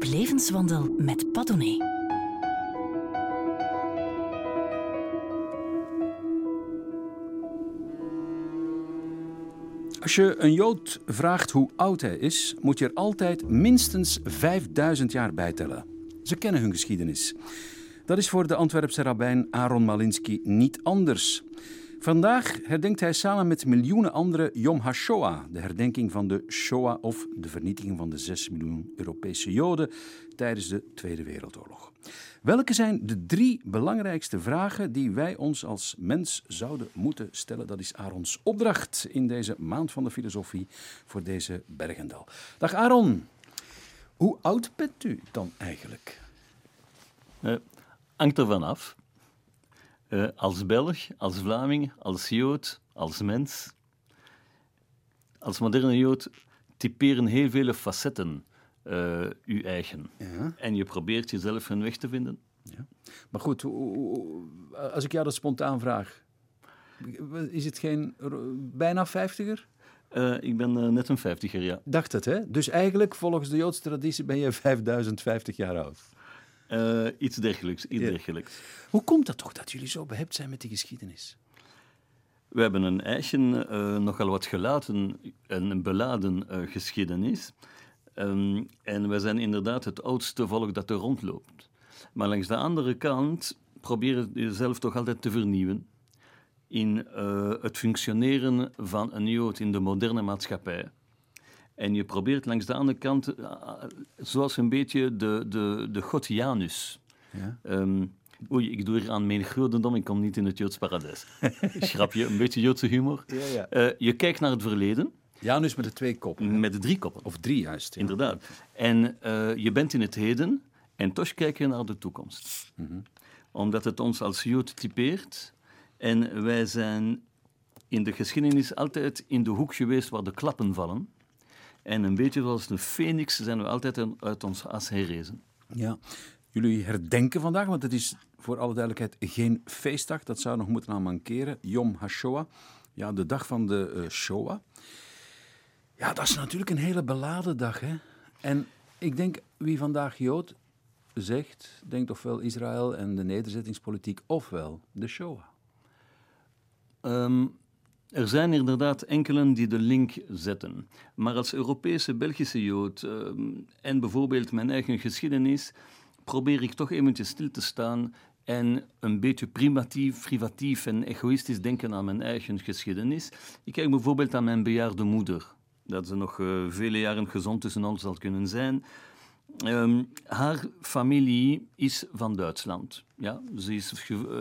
op levenswandel met Padone. Als je een Jood vraagt hoe oud hij is, moet je er altijd minstens 5000 jaar bij tellen. Ze kennen hun geschiedenis. Dat is voor de Antwerpse rabbijn Aaron Malinsky niet anders. Vandaag herdenkt hij samen met miljoenen anderen Yom HaShoah, de herdenking van de Shoah of de vernietiging van de 6 miljoen Europese Joden tijdens de Tweede Wereldoorlog. Welke zijn de drie belangrijkste vragen die wij ons als mens zouden moeten stellen? Dat is Aarons opdracht in deze maand van de filosofie voor deze Bergendal. Dag Aaron, hoe oud bent u dan eigenlijk? Uh, hangt af. Uh, als Belg, als Vlaming, als Jood, als mens. Als moderne Jood typeren heel vele facetten uh, uw eigen. Ja. En je probeert jezelf een weg te vinden. Ja. Maar goed, als ik jou dat spontaan vraag, is het geen bijna vijftiger? Uh, ik ben uh, net een vijftiger, ja. Dacht het, hè? Dus eigenlijk, volgens de Joodse traditie, ben je 5050 jaar oud. Uh, iets dergelijks, iets ja. dergelijks. Hoe komt dat toch dat jullie zo behept zijn met die geschiedenis? We hebben een eigen, nogal wat gelaten en beladen geschiedenis. Um, en we zijn inderdaad het oudste volk dat er rondloopt. Maar langs de andere kant probeer je jezelf toch altijd te vernieuwen in uh, het functioneren van een Jood in de moderne maatschappij. En je probeert langs de andere kant, uh, zoals een beetje de, de, de god Janus. Ja. Um, oei, ik doe hier aan mijn grootendom, ik kom niet in het Joods paradijs. Schrapje, een beetje Joodse humor. Ja, ja. Uh, je kijkt naar het verleden. Janus met de twee koppen. Met de drie koppen. Of drie juist. Inderdaad. En je bent in het heden en toch kijken naar de toekomst. Mm -hmm. Omdat het ons als Jood typeert. En wij zijn in de geschiedenis altijd in de hoek geweest waar de klappen vallen. En een beetje zoals de phoenix zijn we altijd uit ons as herrezen. Ja, jullie herdenken vandaag, want het is voor alle duidelijkheid geen feestdag. Dat zou nog moeten aan mankeren. Yom HaShoah. Ja, de dag van de uh, Shoah. Ja, dat is natuurlijk een hele beladen dag, hè? En ik denk, wie vandaag Jood zegt, denkt ofwel Israël en de nederzettingspolitiek, ofwel de Shoah. Um, er zijn inderdaad enkelen die de link zetten. Maar als Europese Belgische Jood um, en bijvoorbeeld mijn eigen geschiedenis, probeer ik toch eventjes stil te staan en een beetje primatief, privatief en egoïstisch denken aan mijn eigen geschiedenis. Ik kijk bijvoorbeeld aan mijn bejaarde moeder, dat ze nog uh, vele jaren gezond tussen ons zal kunnen zijn. Um, haar familie is van Duitsland. Ja, ze is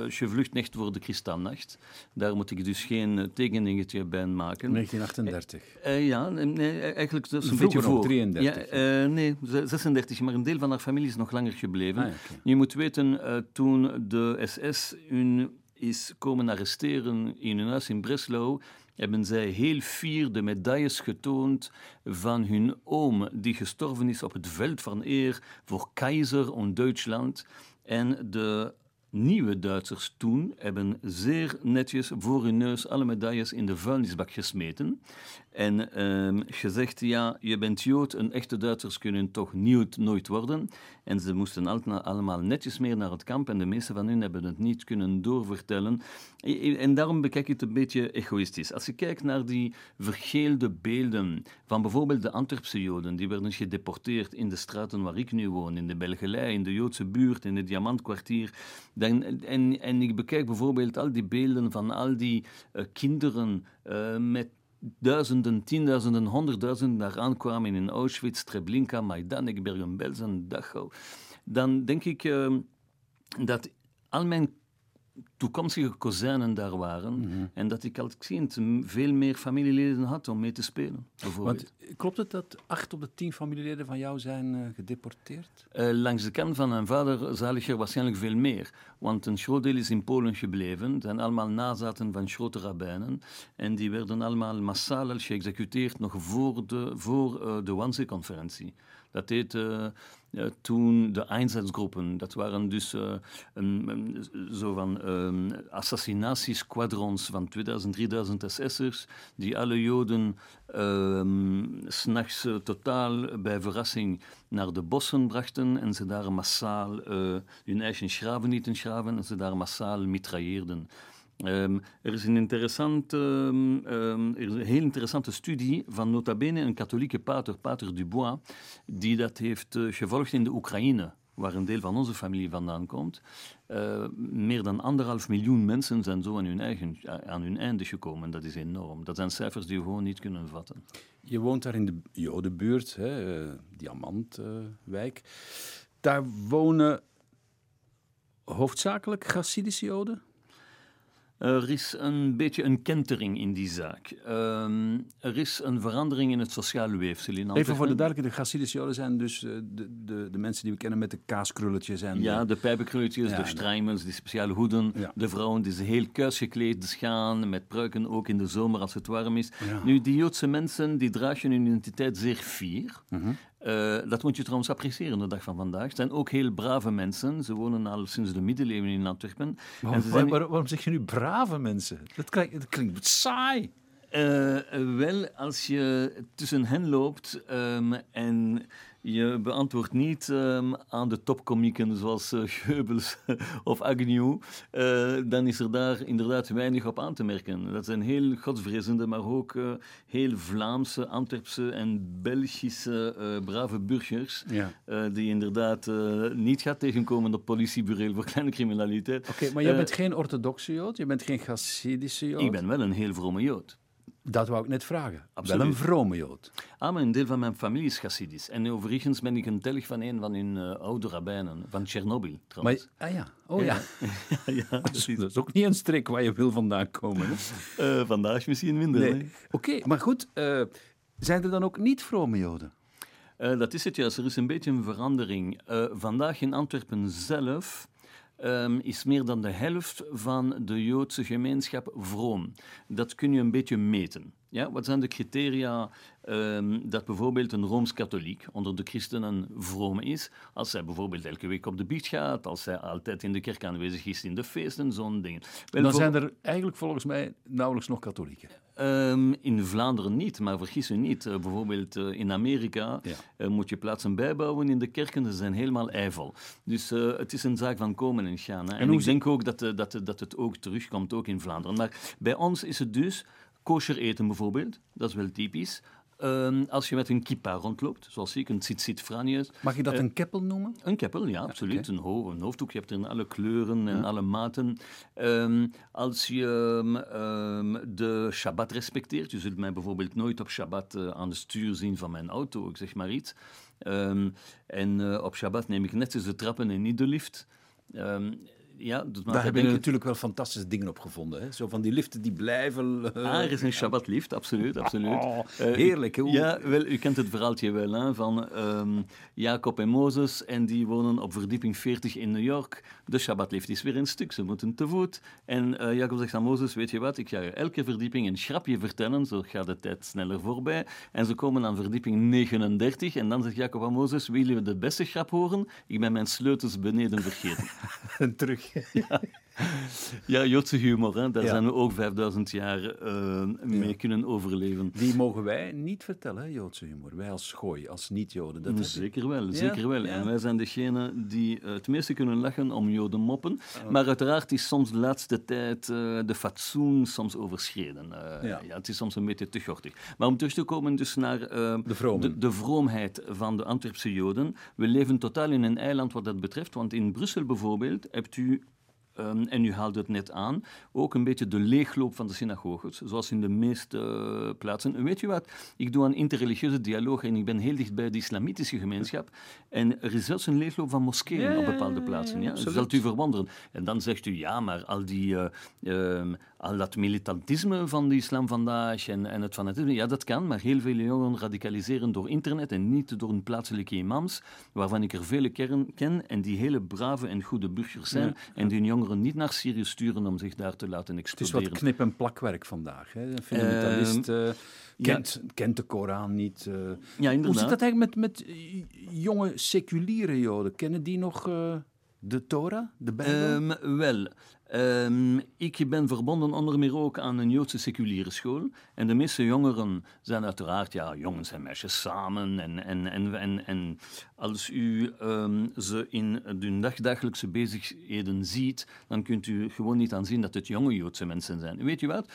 gevlucht net voor de Kristalnacht. Daar moet ik dus geen uh, tekeningetje bij maken. 1938? Uh, uh, ja, nee, eigenlijk dus een beetje voor. 33? Ja, nee, 36, maar een deel van haar familie is nog langer gebleven. Ah, okay. Je moet weten, toen de SS hun is komen arresteren in hun huis in Breslau, hebben zij heel fier de medailles getoond van hun oom, die gestorven is op het veld van eer voor keizer en Duitsland. En de nieuwe Duitsers toen hebben zeer netjes voor hun neus alle medailles in de vuilnisbak gesmeten. En um, gezegd, ja, je bent Jood, een echte Duitsers kunnen toch nieuw, nooit worden. En ze moesten allemaal netjes meer naar het kamp en de meeste van hen hebben het niet kunnen doorvertellen. En daarom bekijk ik het een beetje egoïstisch. Als je kijkt naar die vergeelde beelden van bijvoorbeeld de Antwerpse Joden, die werden gedeporteerd in de straten waar ik nu woon, in de Belgelei, in de Joodse buurt, in het Diamantkwartier. Dan, en, en ik bekijk bijvoorbeeld al die beelden van al die uh, kinderen uh, met duizenden, tienduizenden, honderdduizenden daar aankwamen in Auschwitz, Treblinka, Majdanek, Bergen-Belsen, Dachau, dan denk ik uh, dat al mijn toekomstige kozijnen daar waren. Mhm. En dat ik als kind veel meer familieleden had om mee te spelen. Want, klopt het dat acht op de tien familieleden van jou zijn uh, gedeporteerd? Uh, langs de kant van mijn vader zal er waarschijnlijk veel meer. Want een groot deel is in Polen gebleven. Het zijn allemaal nazaten van grote rabbijnen. En die werden allemaal massaal geëxecuteerd nog voor de, voor, uh, de Wannsee-conferentie. Dat heet uh, toen de Einsatzgroepen. Dat waren dus uh, zo van uh, uh, assassinatiesquadrons van 2000, 3000 SS'ers, die alle Joden uh, s'nachts uh, totaal bij verrassing naar de bossen brachten en ze daar massaal uh, hun eigen schraven niet schraven en ze daar massaal mitrailleerden. Um, er is een interessante, is een heel interessante studie van nota bene een katholieke pater, pater Dubois, die dat heeft gevolgd in de Oekraïne, waar een deel van onze familie vandaan komt. Uh, meer dan anderhalf miljoen mensen zijn zo aan hun, eigen, aan hun einde gekomen. Dat is enorm. Dat zijn cijfers die we gewoon niet kunnen vatten. Je woont daar in de Jodenbuurt, hè, uh, Diamantwijk. daar wonen hoofdzakelijk Hasidische Joden? Er is een beetje een kentering in die zaak. Um, er is een verandering in het sociale weefsel in Even voor de duidelijkheid, de Hasidische Joden zijn dus de, de, de mensen die we kennen met de kaaskrulletjes. En ja, de pijpenkrulletjes, ja, de strijmels, die speciale hoeden. Ja. De vrouwen die ze heel kuis gekleed gaan, met pruiken ook in de zomer als het warm is. Ja. Nu, die Joodse mensen die dragen hun identiteit zeer fier. -hmm. Uh, dat moet je trouwens appreciëren de dag van vandaag. Het zijn ook heel brave mensen. Ze wonen al sinds de middeleeuwen in Antwerpen. Waarom, en zijn... waarom, waarom zeg je nu brave mensen? Dat klinkt, dat klinkt saai. Uh, wel, als je tussen hen loopt um, en je beantwoordt niet um, aan de topkomieken zoals uh, Goebbels of Agnew, uh, dan is er daar inderdaad weinig op aan te merken. Dat zijn heel godsvrezende, maar ook uh, heel Vlaamse, Antwerpse en Belgische brave burgers, ja. die inderdaad niet gaat tegenkomen op politiebureau voor kleine criminaliteit. Oké, okay, maar jij bent geen orthodoxe Jood, je bent geen Chassidische Jood? Ik ben wel een heel vrome Jood. Dat wou ik net vragen. Absoluut. Wel een vrome Jood. Ah, maar een deel van mijn familie is Chassidisch. En overigens ben ik een telg van een van hun uh, oude rabbijnen, van Tsjernobyl trouwens. Maar, ah ja, oh ja. ja. ja dat, is, dat, is, ook niet een strik waar je wil vandaan komen. Uh, vandaag misschien minder. Nee. Oké, okay, maar goed. Uh, zijn er dan ook niet vrome Joden? dat is het juist. Er is een beetje een verandering. vandaag in Antwerpen zelf um, is meer dan de helft van de Joodse gemeenschap vroom. Dat kun je een beetje meten. Ja, wat zijn de criteria um, dat bijvoorbeeld een Rooms-katholiek onder de christenen vroom is? Als zij bijvoorbeeld elke week op de beach gaat, als zij altijd in de kerk aanwezig is in de feesten, zo'n dingen. Wel, Dan zijn er eigenlijk volgens mij nauwelijks nog katholieken. Um, in Vlaanderen niet, maar vergis u niet. Uh, bijvoorbeeld uh, in Amerika ja. uh, moet je plaatsen bijbouwen in de kerken, ze zijn helemaal eivol. Dus het is een zaak van komen en gaan. Hè. En, en ik denk ook dat, dat, dat het ook terugkomt, ook in Vlaanderen. Maar bij ons is het dus kosher eten bijvoorbeeld, dat is wel typisch. Um, als je met een kippa rondloopt, zoals ik, een tzitzit franius. Mag je dat uh, een keppel noemen? Een keppel, ja, absoluut. Okay. een, ho een, hoofddoek, je hebt er in alle kleuren en ja. alle maten. Um, als je um, de Shabbat respecteert, je zult mij bijvoorbeeld nooit op Shabbat uh, aan de stuur zien van mijn auto, ik zeg maar iets. en uh, op Shabbat neem ik net eens de trappen en niet de lift ja, dat Daar hebben we natuurlijk wel fantastische dingen op gevonden. Hè? Zo van die liften die blijven... Uh, ah, er is een Shabbat-lift, absoluut. absoluut. Oh, uh, heerlijk. Hoe... Ja, wel, u kent het verhaaltje wel hè, van um, Jacob en Mozes en die wonen op verdieping 40 in New York. De Shabbat-lift is weer een stuk, ze moeten te voet. En uh, Jacob zegt aan Mozes, weet je wat, ik ga je elke verdieping een schrapje vertellen, zo gaat de tijd sneller voorbij. En ze komen aan verdieping 39 en dan zegt Jacob aan Mozes, willen we de beste grap horen? Ik ben mijn sleutels beneden vergeten. en terug. yeah. Ja. Joodse humor, hè? daar ja. zijn we ook 5000 jaar uh, mee ja. kunnen overleven. Die mogen wij niet vertellen, Joodse humor. Wij als gooi, als niet-Joden. Dat zeker wel, zeker wel. En wij zijn degene die uh, het meeste kunnen lachen om Joden moppen. Oh. Maar uiteraard is soms de laatste tijd uh, de fatsoen soms overschreden. ja. het is soms een beetje te gortig. Maar om terug te komen dus naar de, de, de, vroomheid van de Antwerpse Joden. We leven totaal in een eiland wat dat betreft, want in Brussel bijvoorbeeld hebt u Um, en u haalde het net aan, ook een beetje de leegloop van de synagoges, zoals in de meeste uh, plaatsen. En weet je wat? Ik doe een interreligieuze dialoog en ik ben heel dicht bij de islamitische gemeenschap. En er is zelfs een leegloop van moskeeën op bepaalde plaatsen. Ja? Dat zult u verwonderen. En dan zegt u, ja, maar al die... Uh, um, al dat militantisme van de islam vandaag en, en het fanatisme, ja, dat kan, maar heel veel jongeren radicaliseren door internet en niet door een plaatselijke imams, waarvan ik er vele kern, ken en die hele brave en goede burgers zijn ja, ja. en die jongeren niet naar Syrië sturen om zich daar te laten exploderen. Het is wat knip- en plakwerk vandaag. Hè? Een fundamentalist uh, kent, ja. kent de Koran niet. Uh. Ja, inderdaad. Hoe zit dat eigenlijk met, met jonge seculiere joden? Kennen die nog... De Torah, de Bijbel? Um, wel, Um, ik ben verbonden onder meer ook aan een Joodse seculiere school. En de meeste jongeren zijn uiteraard, ja, jongens en meisjes samen. En, en, en, en, als u um, ze in hun dagdagelijkse bezigheden ziet, dan kunt u gewoon niet aanzien dat het jonge Joodse mensen zijn. Weet je wat?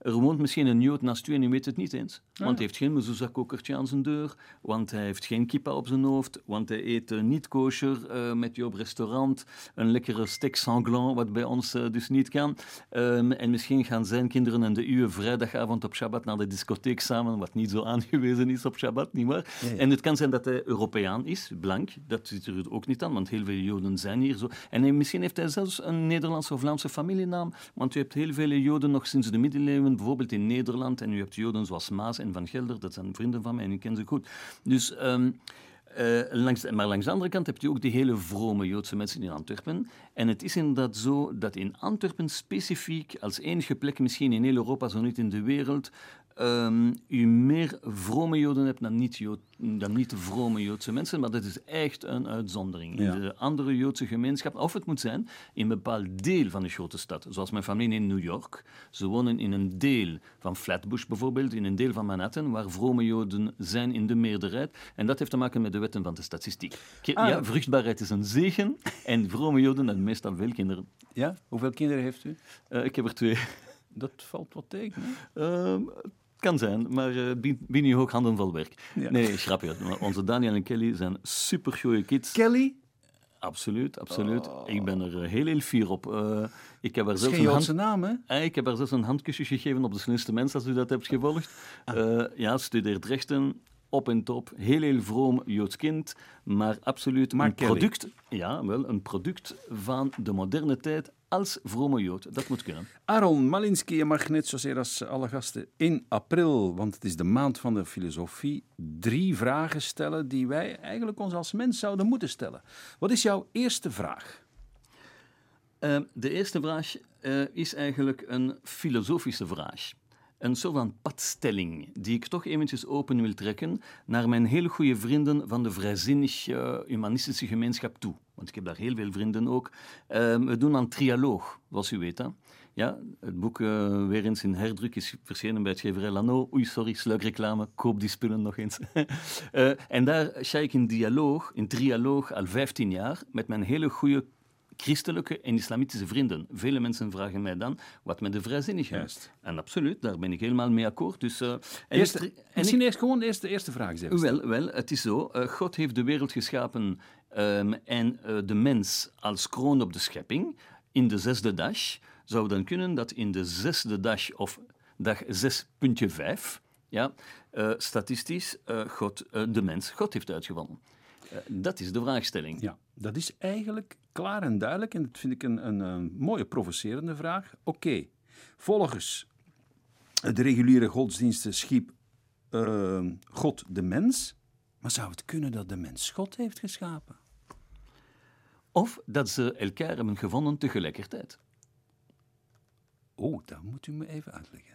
Er woont misschien een Jood naast u en u weet het niet eens. Want hij heeft geen mezuzah-kokertje aan zijn deur, want hij heeft geen kippa op zijn hoofd, want hij eet uh, niet kosher uh, met je op restaurant, een lekkere steak sanglant, wat bij ons uh, dus niet kan. Um, en misschien gaan zijn kinderen en de uwe vrijdagavond op Shabbat naar de discotheek samen, wat niet zo aangewezen is op Shabbat, nietwaar? Ja, ja. En het kan zijn dat hij Europeaan is, blank, dat zit er ook niet aan, want heel veel Joden zijn hier zo. En hij, misschien heeft hij zelfs een Nederlandse of Vlaamse familienaam, want u hebt heel veel Joden nog sinds de middeleeuwen bijvoorbeeld in Nederland, en u hebt Joden zoals Maas en Van Gelder, dat zijn vrienden van mij en ik ken ze goed. Dus, um, uh, langs, maar langs de andere kant heb je ook die hele vrome Joodse mensen in Antwerpen. En het is inderdaad zo dat in Antwerpen specifiek, als enige plek misschien in heel Europa, zo niet in de wereld, um, u meer vrome Joden hebt dan niet, Jood, dan niet vrome Joodse mensen, maar dat is echt een uitzondering. Ja. In de andere Joodse gemeenschap, of het moet zijn in een bepaald deel van de grote stad, zoals mijn familie in New York. Ze wonen in een deel van Flatbush bijvoorbeeld, in een deel van Manhattan, waar vrome Joden zijn in de meerderheid. En dat heeft te maken met de wetten van de statistiek. Ah, ja, vruchtbaarheid is een zegen en vrome Joden hebben meestal veel kinderen. Ja? Hoeveel kinderen heeft u? Uh, ik heb er twee. Dat valt wat tegen. Uh, kan zijn, maar uh, binnen ook handen vol werk. Ja. Nee, grapje. Onze Daniel en Kelly zijn supergoeie kids. Kelly? Absoluut, absoluut. Oh. Ik ben er heel, heel fier op. Uh, ik heb er zelfs een hand... naam, hè? Uh, ik heb er zelfs een handkusje gegeven op de slimste mens, als u dat hebt gevolgd. Uh, ja, studeert rechten, op en top, heel, heel vroom Joods kind, maar absoluut maar een Kelly. product, ja, wel, een product van de moderne tijd als vrome Jood. Dat moet kunnen. Aaron Malinski, je mag net zozeer als alle gasten in april, want het is de maand van de filosofie, drie vragen stellen die wij eigenlijk ons als mens zouden moeten stellen. Wat is jouw eerste vraag? Uh, de eerste vraag uh, is eigenlijk een filosofische vraag een soort van padstelling die ik toch eventjes open wil trekken naar mijn hele goede vrienden van de vrijzinnige humanistische gemeenschap toe. Want ik heb daar heel veel vrienden ook. Um, we doen aan trialoog, zoals u weet. Ja, het boek uh, weer eens in herdruk is verschenen bij het uitgeverij Lano. Oei, sorry, sluikreclame, koop die spullen nog eens. uh, en daar ga ik in dialoog, in trialoog, al 15 jaar met mijn hele goede christelijke en islamitische vrienden. Vele mensen vragen mij dan, wat met de vrijzinnigen? En absoluut, daar ben ik helemaal mee akkoord. Dus, uh, eerst, en misschien eerst gewoon eerst de eerste vraag zeggen. Wel, wel, het is zo. Uh, God heeft de wereld geschapen um, en uh, de mens als kroon op de schepping. In de zesde dag zou dan kunnen dat in de zesde dag of dag 6.5, ja, statistisch God, de mens God heeft uitgevonden. dat is de vraagstelling. Ja, dat is eigenlijk klaar en duidelijk. En dat vind ik een, een, een mooie provocerende vraag. Oké, okay. volgens de reguliere godsdiensten schiep uh, God de mens. Maar zou het kunnen dat de mens God heeft geschapen? Of dat ze elkaar hebben gevonden tegelijkertijd. Oh, dat moet u me even uitleggen.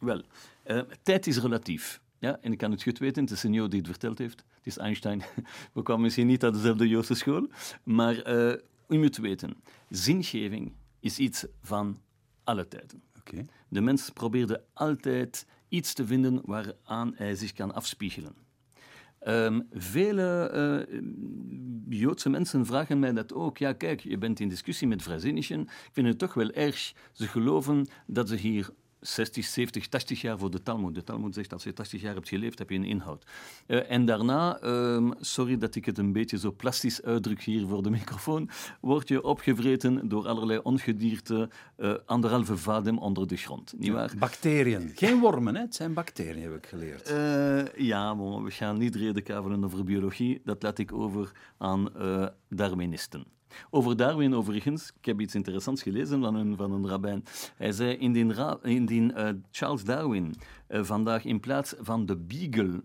Wel, uh, tijd is relatief. Ja, en ik kan het goed weten, het is een Jood die het verteld heeft. Het is Einstein. We kwamen misschien niet uit dezelfde Joodse school. Maar uh, u moet weten, zingeving is iets van alle tijden. Okay. De mens probeerde altijd iets te vinden waaraan hij zich kan afspiegelen. Um, vele uh, Joodse mensen vragen mij dat ook. Ja, kijk, je bent in discussie met vrijzinnigen. Ik vind het toch wel erg. Ze geloven dat ze hier 60, 70, 80 jaar voor de Talmud. De Talmud zegt als je 80 jaar hebt geleefd, heb je een inhoud. Uh, en daarna, um, sorry dat ik het een beetje zo plastisch uitdruk hier voor de microfoon, word je opgevreten door allerlei ongedierte, uh, anderhalve vadem onder de grond. Niet waar? Bacteriën. Geen wormen, hè? het zijn bacteriën, heb ik geleerd. Uh, ja, we gaan niet redekavelen over biologie. Dat laat ik over aan Darwinisten. Over Darwin overigens, ik heb iets interessants gelezen van een, van een rabbijn. Hij zei, indien, indien uh, Charles Darwin uh, vandaag in plaats van de beagle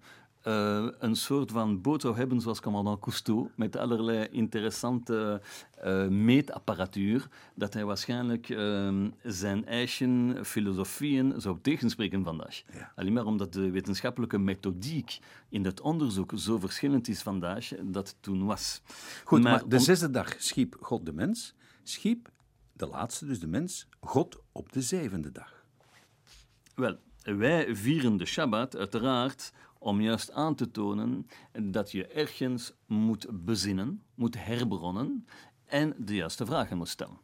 uh, een soort van boot zou hebben zoals commandant Cousteau, met allerlei interessante uh, meetapparatuur, dat hij waarschijnlijk uh, zijn eigen filosofieën zou tegenspreken vandaag. Ja. Alleen maar omdat de wetenschappelijke methodiek in het onderzoek zo verschillend is vandaag dat toen was. Goed, maar, maar de zesde dag schiep God de mens, schiep de laatste, dus de mens, God op de zevende dag. Wel, wij vieren de Shabbat uiteraard om juist aan te tonen dat je ergens moet bezinnen, moet herbronnen en de juiste vragen moet stellen.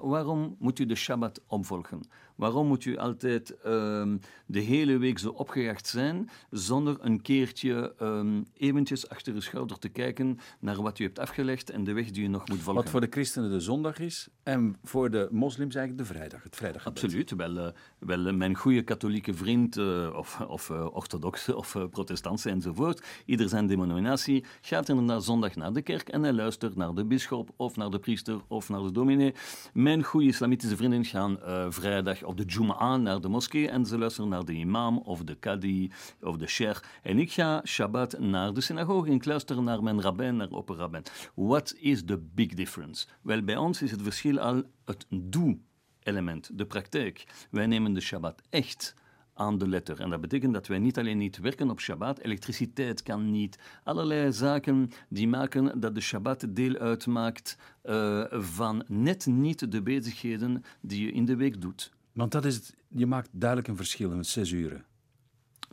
waarom moet u de Shabbat opvolgen? Waarom moet u altijd ehm, de hele week zo opgejaagd zijn zonder een keertje um, eventjes achter uw schouder te kijken naar wat u hebt afgelegd en de weg die u nog moet volgen? Wat voor de christenen de zondag is en voor de moslims eigenlijk de vrijdag, het vrijdag. Absoluut. Wel, uh, wel, mijn goede katholieke vriend, uh, of, of uh, orthodoxe of protestantse enzovoort, ieder zijn denominatie, gaat inderdaad zondag naar de kerk en hij luistert naar de bisschop of naar de priester of naar de dominee. Mijn goede islamitische vrienden gaan vrijdag of de Jum'ah naar de moskee en ze luisteren naar de imam of de kadi of de sheikh. En ik ga Shabbat naar de synagoge en ik luister naar mijn rabbijn, naar opperrabbijn. What is the big difference? Wel, bij ons is het verschil al het doe-element, de praktijk. Wij nemen de Shabbat echt aan de letter. En dat betekent dat wij niet alleen niet werken op Shabbat, elektriciteit kan niet. Allerlei zaken die maken dat de Shabbat deel uitmaakt uh, van net niet de bezigheden die je in de week doet. Want dat is het, je maakt duidelijk een verschil in zes uren.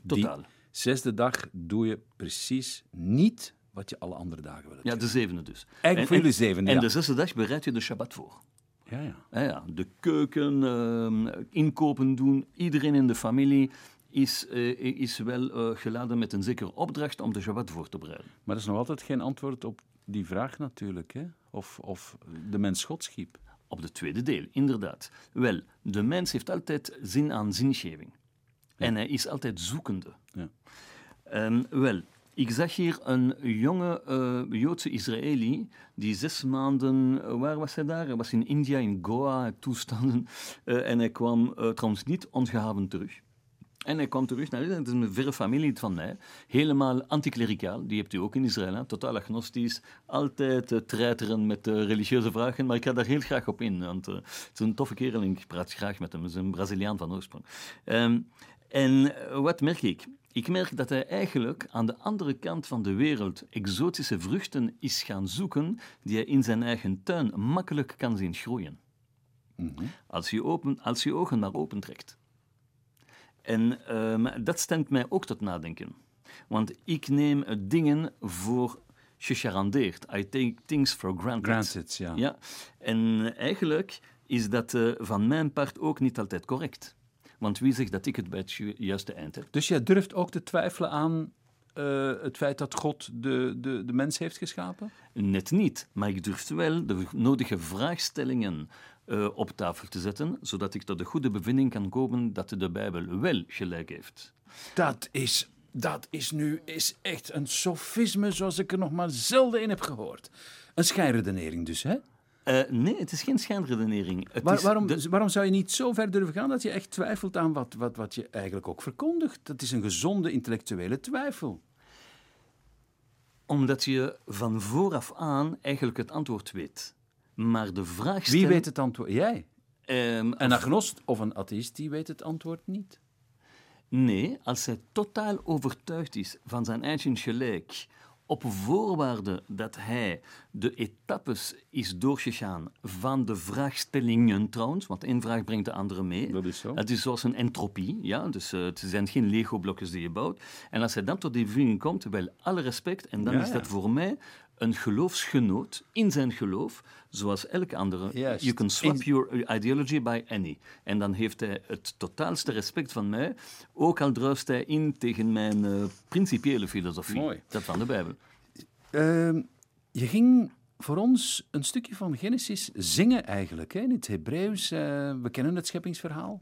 Totaal. Die zesde dag doe je precies niet wat je alle andere dagen wil. Ja, de zevende dus. Eigenlijk en, voor jullie zevende, En de zesde dag bereid je de Shabbat voor. Ja, ja. ja, ja. De keuken, uh, inkopen doen, iedereen in de familie is, uh, is wel uh, geladen met een zekere opdracht om de Shabbat voor te bereiden. Maar dat is nog altijd geen antwoord op die vraag natuurlijk, hè? Of, of de mens God schiep op het tweede deel, inderdaad. Wel, de mens heeft altijd zin aan zingeving. En hij is altijd zoekende. Ja. Um, wel, ik zag hier een jonge uh, Joodse Israëli die zes maanden, uh, waar was hij daar? Hij was in India, in Goa, toestanden. Uh, en hij kwam trouwens niet ongehavend terug. En hij kwam terug naar Israël. Het is een verre familie van mij. Helemaal anticlericaal. Die hebt u ook in Israël. Hè? Totaal agnostisch. Altijd uh, treiteren met uh, religieuze vragen. Maar ik ga daar heel graag op in. Want uh, het is een toffe kerel en ik praat graag met hem. Hij is een Braziliaan van oorsprong. Um, en wat merk ik? Ik merk dat hij eigenlijk aan de andere kant van de wereld exotische vruchten is gaan zoeken die hij in zijn eigen tuin makkelijk kan zien groeien. Mm -hmm. als, je open, als je ogen maar opentrekt. En um, dat stemt mij ook tot nadenken. Want ik neem dingen voor gegarandeerd. I take things for granted. Granted, ja. ja. En eigenlijk is dat uh, van mijn part ook niet altijd correct. Want wie zegt dat ik het bij het juiste eind heb? Dus jij durft ook te twijfelen aan uh, het feit dat God de, de, de mens heeft geschapen? Net niet, maar ik durf wel de nodige vraagstellingen uh, op tafel te zetten, zodat ik tot de goede bevinding kan komen dat de Bijbel wel gelijk heeft. Dat is, dat is nu is echt een sofisme zoals ik er nog maar zelden in heb gehoord. Een schijnredenering dus, hè? Uh, nee, het is geen schijnredenering. Het Waar, is waarom, de... waarom zou je niet zo ver durven gaan dat je echt twijfelt aan wat, wat, wat je eigenlijk ook verkondigt? Dat is een gezonde intellectuele twijfel. Omdat je van vooraf aan eigenlijk het antwoord weet. Maar de vraag Wie weet het antwoord? Jij? Um, een agnost of een atheïst die weet het antwoord niet. Nee, als hij totaal overtuigd is van zijn eigen gelijk, op voorwaarde dat hij de etappes is doorgegaan van de vraagstellingen trouwens, want één vraag brengt de andere mee. Dat is zo. Het is zoals een entropie, ja, dus uh, het zijn geen Lego-blokjes die je bouwt. En als hij dan tot die komt, wel alle respect, en dan Ja, is dat ja. voor mij een geloofsgenoot in zijn geloof, zoals elke andere. Juist. You can swap In- your ideology by any. En dan heeft hij het totaalste respect van mij, ook al druist hij in tegen mijn eh, principiële filosofie, Mooi. dat van de Bijbel. Ehm, je ging voor ons een stukje van Genesis zingen eigenlijk, hè? in het Hebreeuws. eh, we kennen het scheppingsverhaal.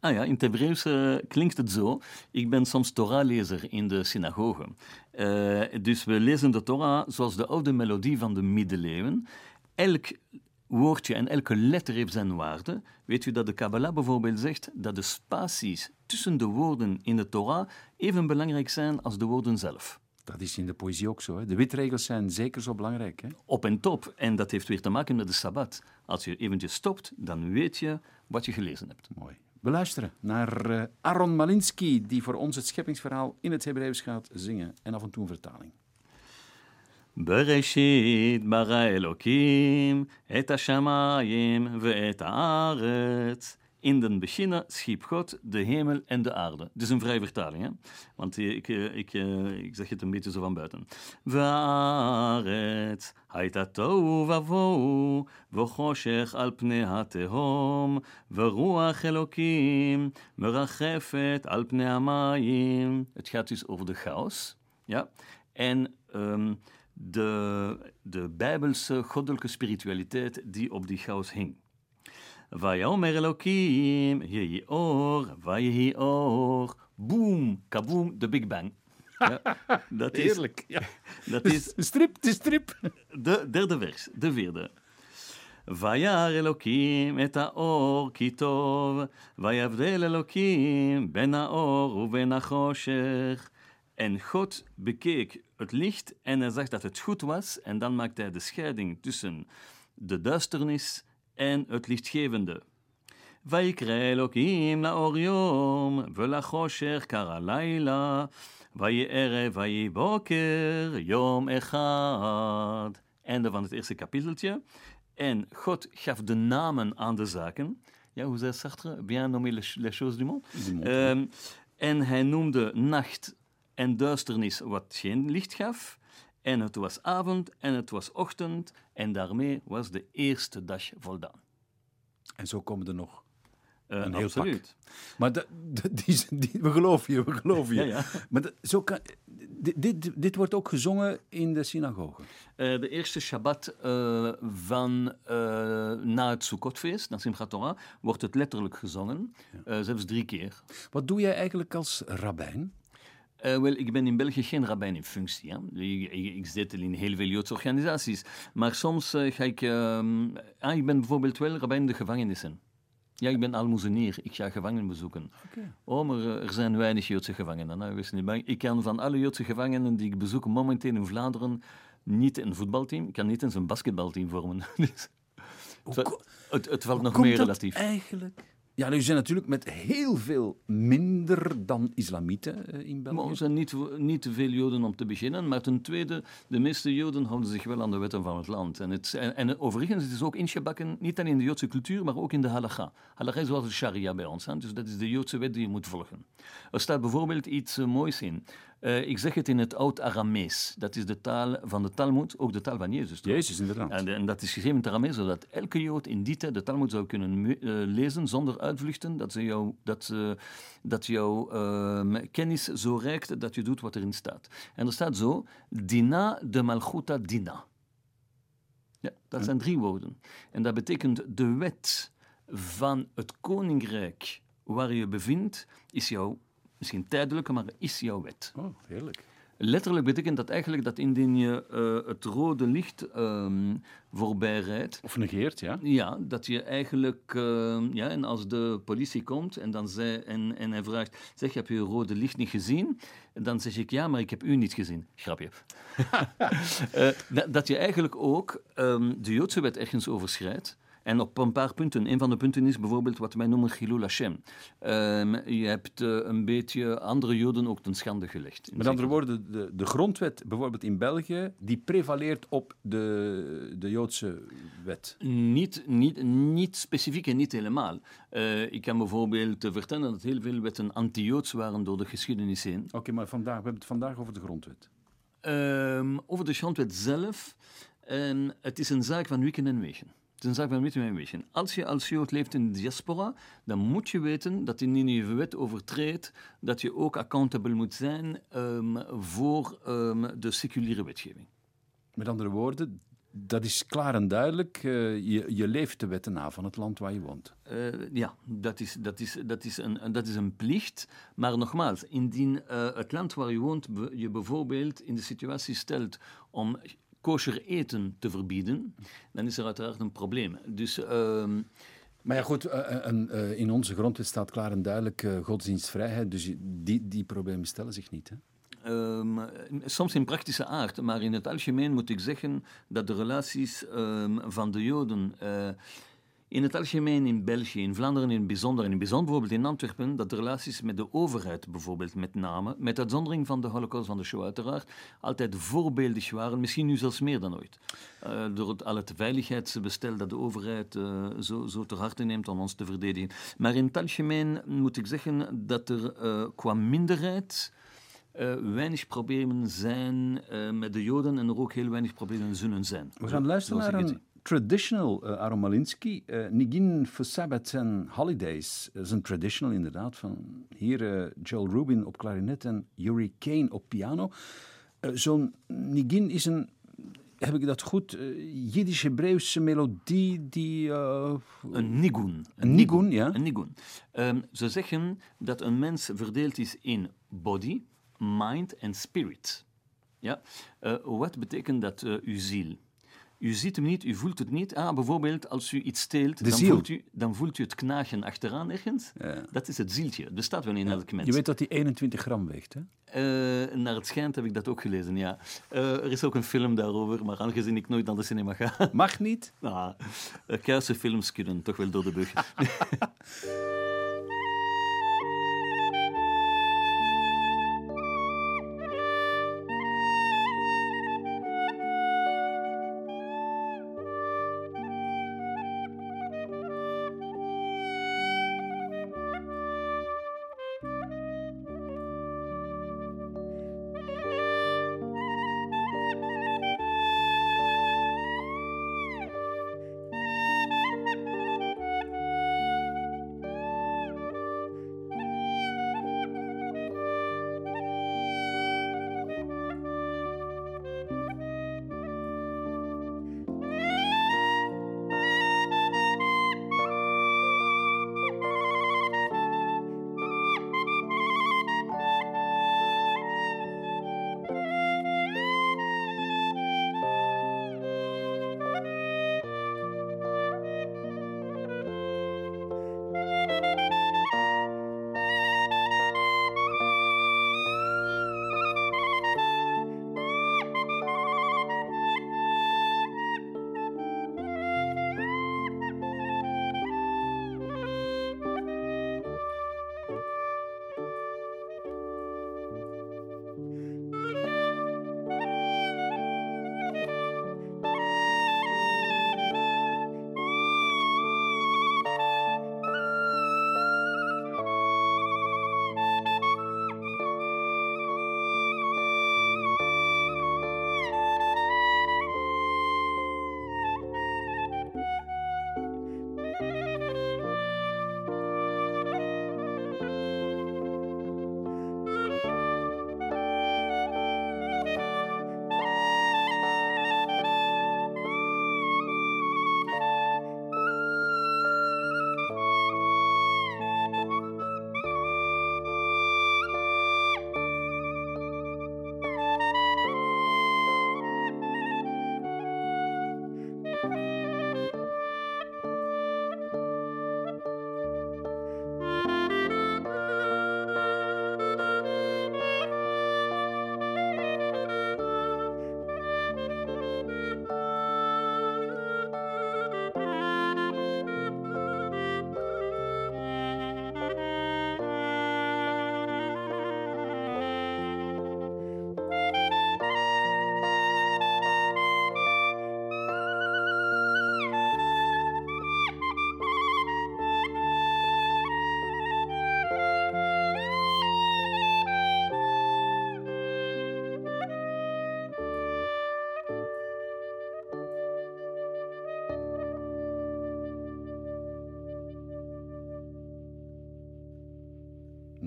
Ah ja, in het Hebreeuws eh, klinkt het zo. Ik ben soms Torah-lezer in de synagoge. Eh, dus we lezen de Torah zoals de oude melodie van de middeleeuwen. Elk woordje en elke letter heeft zijn waarde. Weet u dat de Kabbalah bijvoorbeeld zegt dat de spaties tussen de woorden in de Torah even belangrijk zijn als de woorden zelf? Dat is in de poëzie ook zo. Hè? De witregels zijn zeker zo belangrijk. Hè? Op en top. En dat heeft weer te maken met de Sabbat. Als je eventjes stopt, dan weet je wat je gelezen hebt. Mooi. We luisteren naar eh, Aaron Malinsky, die voor ons het scheppingsverhaal in het Hebreeuws gaat zingen en af en toe een vertaling. בראשית ברא אלוקים את השמיים ואת הארץ. In den beginnen schiep God de hemel en de aarde. Dit is een vrije vertaling, hè? want ik, ik, ik zeg het een beetje zo van buiten. והארץ הייתה תוהו ובוהו, וחושך על פני התהום, ורוח אלוקים מרחפת על פני המים. Het gaat dus over de chaos. Ja? En um, de, de bijbelse goddelijke spiritualiteit die op die chaos hing. ויאמר אלוקים, יהי אור, ויהי אור. Boom, kaboom, de Big Bang. Ja, dat is, Heerlijk. Ja. Dat is de strip, de strip. De derde vers, de vierde. וירא אלוקים את האור כי טוב, ויבדל אלוקים בין האור ובין החושך. En God bekeek het licht en hij zag dat het goed was. En dan maakte hij de scheiding tussen de duisternis en het lichtgevende. ויקרא אלוקים לאור יום, ולחושך קרא לילה, ויהי ערב, ויהי בוקר, יום אחד. Einde van het eerste kapiteltje. En God gaf de namen aan de zaken. Ja, hoe zei Sartre? Bien nommé les, les choses du monde. Du monde um, en hij noemde nacht en duisternis wat geen licht gaf. En het was avond en het was ochtend en daarmee was de eerste dag voldaan. En zo komen er nog uh, een heel absoluut. pak. Maar de, die, die, we geloven je, we geloven je. Ja, ja. Maar de, zo kan, dit, dit, dit, wordt ook gezongen in de synagoge? Uh, de eerste Shabbat uh, van na het Sukkotfeest, na Simchat Torah, wordt het letterlijk gezongen. Ja. zelfs drie keer. Wat doe jij eigenlijk als rabbijn? Uh, wel, ik ben in België geen rabbijn in functie. Ik, ik, ik, zit in heel veel Joodse organisaties. Maar soms uh, ga ik... Uh, ah, ik ben bijvoorbeeld wel rabbijn in de gevangenissen. Ja, ik ben almoezenier. Ik ga gevangenen bezoeken. Okay. Oh, maar er zijn weinig Joodse gevangenen. Nou, wees niet bang. Ik kan van alle Joodse gevangenen die ik bezoek momenteel in Vlaanderen niet een voetbalteam. Ik kan niet eens een basketbalteam vormen. dus, het, het, het, valt nog meer relatief. eigenlijk? Ja, nu zijn natuurlijk met heel veel minder dan islamieten eh, in België. Maar er zijn niet, niet te veel Joden om te beginnen. Maar ten tweede, de meeste Joden houden zich wel aan de wetten van het land. En, het, en, en overigens, het is ook ingebakken, niet alleen in de Joodse cultuur, maar ook in de halakha. Halakha is zoals de sharia bij ons. Hè? Dus dat is de Joodse wet die je moet volgen. Er staat bijvoorbeeld iets uh, moois in. Uh, ik zeg het in het oud-Aramees. Dat is de taal van de Talmud, ook de taal van Jezus. Toch? Jezus, inderdaad. En, en, dat is gegeven in het Aramees, zodat elke Jood in die tijd de Talmud zou kunnen uh, lezen zonder uitvluchten. Dat, ze jou, dat, uh, dat jouw ehm, kennis zo reikt dat je doet wat erin staat. En er staat zo, Dina de Malchuta Dina. Ja, dat zijn drie woorden. En dat betekent de wet van het koninkrijk waar je bevindt, is jouw misschien tijdelijke, maar is jouw wet. Oh, heerlijk. Letterlijk betekent dat eigenlijk dat indien je uh, het rode licht um, voorbij rijdt... Of negeert, ja. Ja, dat je eigenlijk... Uh, ja, en als de politie komt en, dan zij, en, en hij vraagt... Zeg, heb je het rode licht niet gezien? En dan zeg ik, ja, maar ik heb u niet gezien. Grapje. uh, dat, dat, je eigenlijk ook um, de Joodse wet ergens overschrijdt. En op een paar punten. Een van de punten is bijvoorbeeld wat wij noemen Chilul Hashem. Um, je hebt uh, een beetje andere Joden ook ten schande gelegd. Met andere woorden, de, de grondwet bijvoorbeeld in België, die prevaleert op de, de Joodse wet? Niet, niet, niet specifiek en niet helemaal. Uh, ik kan bijvoorbeeld vertellen dat heel veel wetten anti-Joods waren door de geschiedenis heen. Oké, okay, maar vandaag, we hebben het vandaag over de grondwet. Um, over de grondwet zelf. En het is een zaak van wieken en wegen. Het is een zaak van weten en weten. Als je als Jood leeft in de diaspora, dan moet je weten dat indien je wet overtreedt, dat je ook accountable moet zijn um, voor um, de seculiere wetgeving. Met andere woorden, dat is klaar en duidelijk. Uh, je, je, leeft de wetten na van het land waar je woont. Uh, ja, dat is, dat, is, dat, is een, dat is een plicht. Maar nogmaals, indien uh, het land waar je woont je bijvoorbeeld in de situatie stelt om kosher eten te verbieden, dan is er uiteraard een probleem. Dus... Uh, maar ja, goed, uh, in onze grondwet staat klaar en duidelijk godsdienstvrijheid, dus die, die problemen stellen zich niet. Hè? Um, soms in praktische aard, maar in het algemeen moet ik zeggen dat de relaties um, van de Joden. Uh, in het algemeen in België, in Vlaanderen in het bijzonder, en in bijzonder bijvoorbeeld in Antwerpen, dat de relaties met de overheid bijvoorbeeld met name, met uitzondering van de holocaust van de Shoah uiteraard, altijd voorbeeldig waren, misschien nu zelfs meer dan ooit. Uh, door het, al het veiligheidsbestel dat de overheid uh, zo, zo ter harte neemt om ons te verdedigen. Maar in het algemeen moet ik zeggen dat er uh, qua minderheid uh, weinig problemen zijn uh, met de Joden en er ook heel weinig problemen zullen zijn. We gaan luisteren naar een traditional uh, Aaron Malinsky. Nigin for Sabbath and Holidays is een traditional inderdaad. Van hier Joel Rubin op klarinet en Yuri Kane op piano. Zo'n Nigin is een heb ik dat goed? Jiddisch-Hebreeuwse melodie die... Een nigun. Een nigun, ja. Een nigun. Um, ze zeggen dat een mens verdeeld is in body, mind en spirit. Ja? Wat betekent dat, uw ziel? U ziet hem niet, u voelt het niet. Ah, bijvoorbeeld, als u iets steelt, dan voelt, u, dan voelt u het knagen achteraan ergens. Ja. Dat is het zieltje. Het bestaat wel in ja. elk mens. Je weet dat hij 21 gram weegt, hè? Uh, naar het schijnt heb ik dat ook gelezen, ja. Uh, er is ook een film daarover, maar aangezien ik nooit naar de cinema ga... Mag niet? nou, uh, films kunnen toch wel door de bug.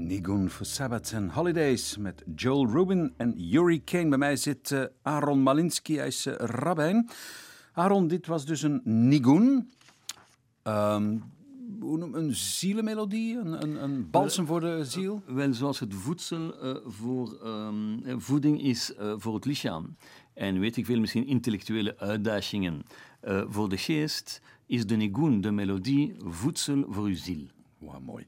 Nigun for Sabbath and Holidays met Joel Rubin en Yuri Kane. Bij mij zit uh, Aaron Malinsky, hij is uh, rabbijn. Aaron, dit was dus een nigun. Um, hoe noem een zielenmelodie, een, een, een balsem voor de ziel? Uh, wel, zoals het voedsel voor um, voeding is voor het lichaam. En weet ik veel, misschien intellectuele uitdagingen. voor de geest is de nigun, de melodie, voedsel voor uw ziel. Wow, mooi.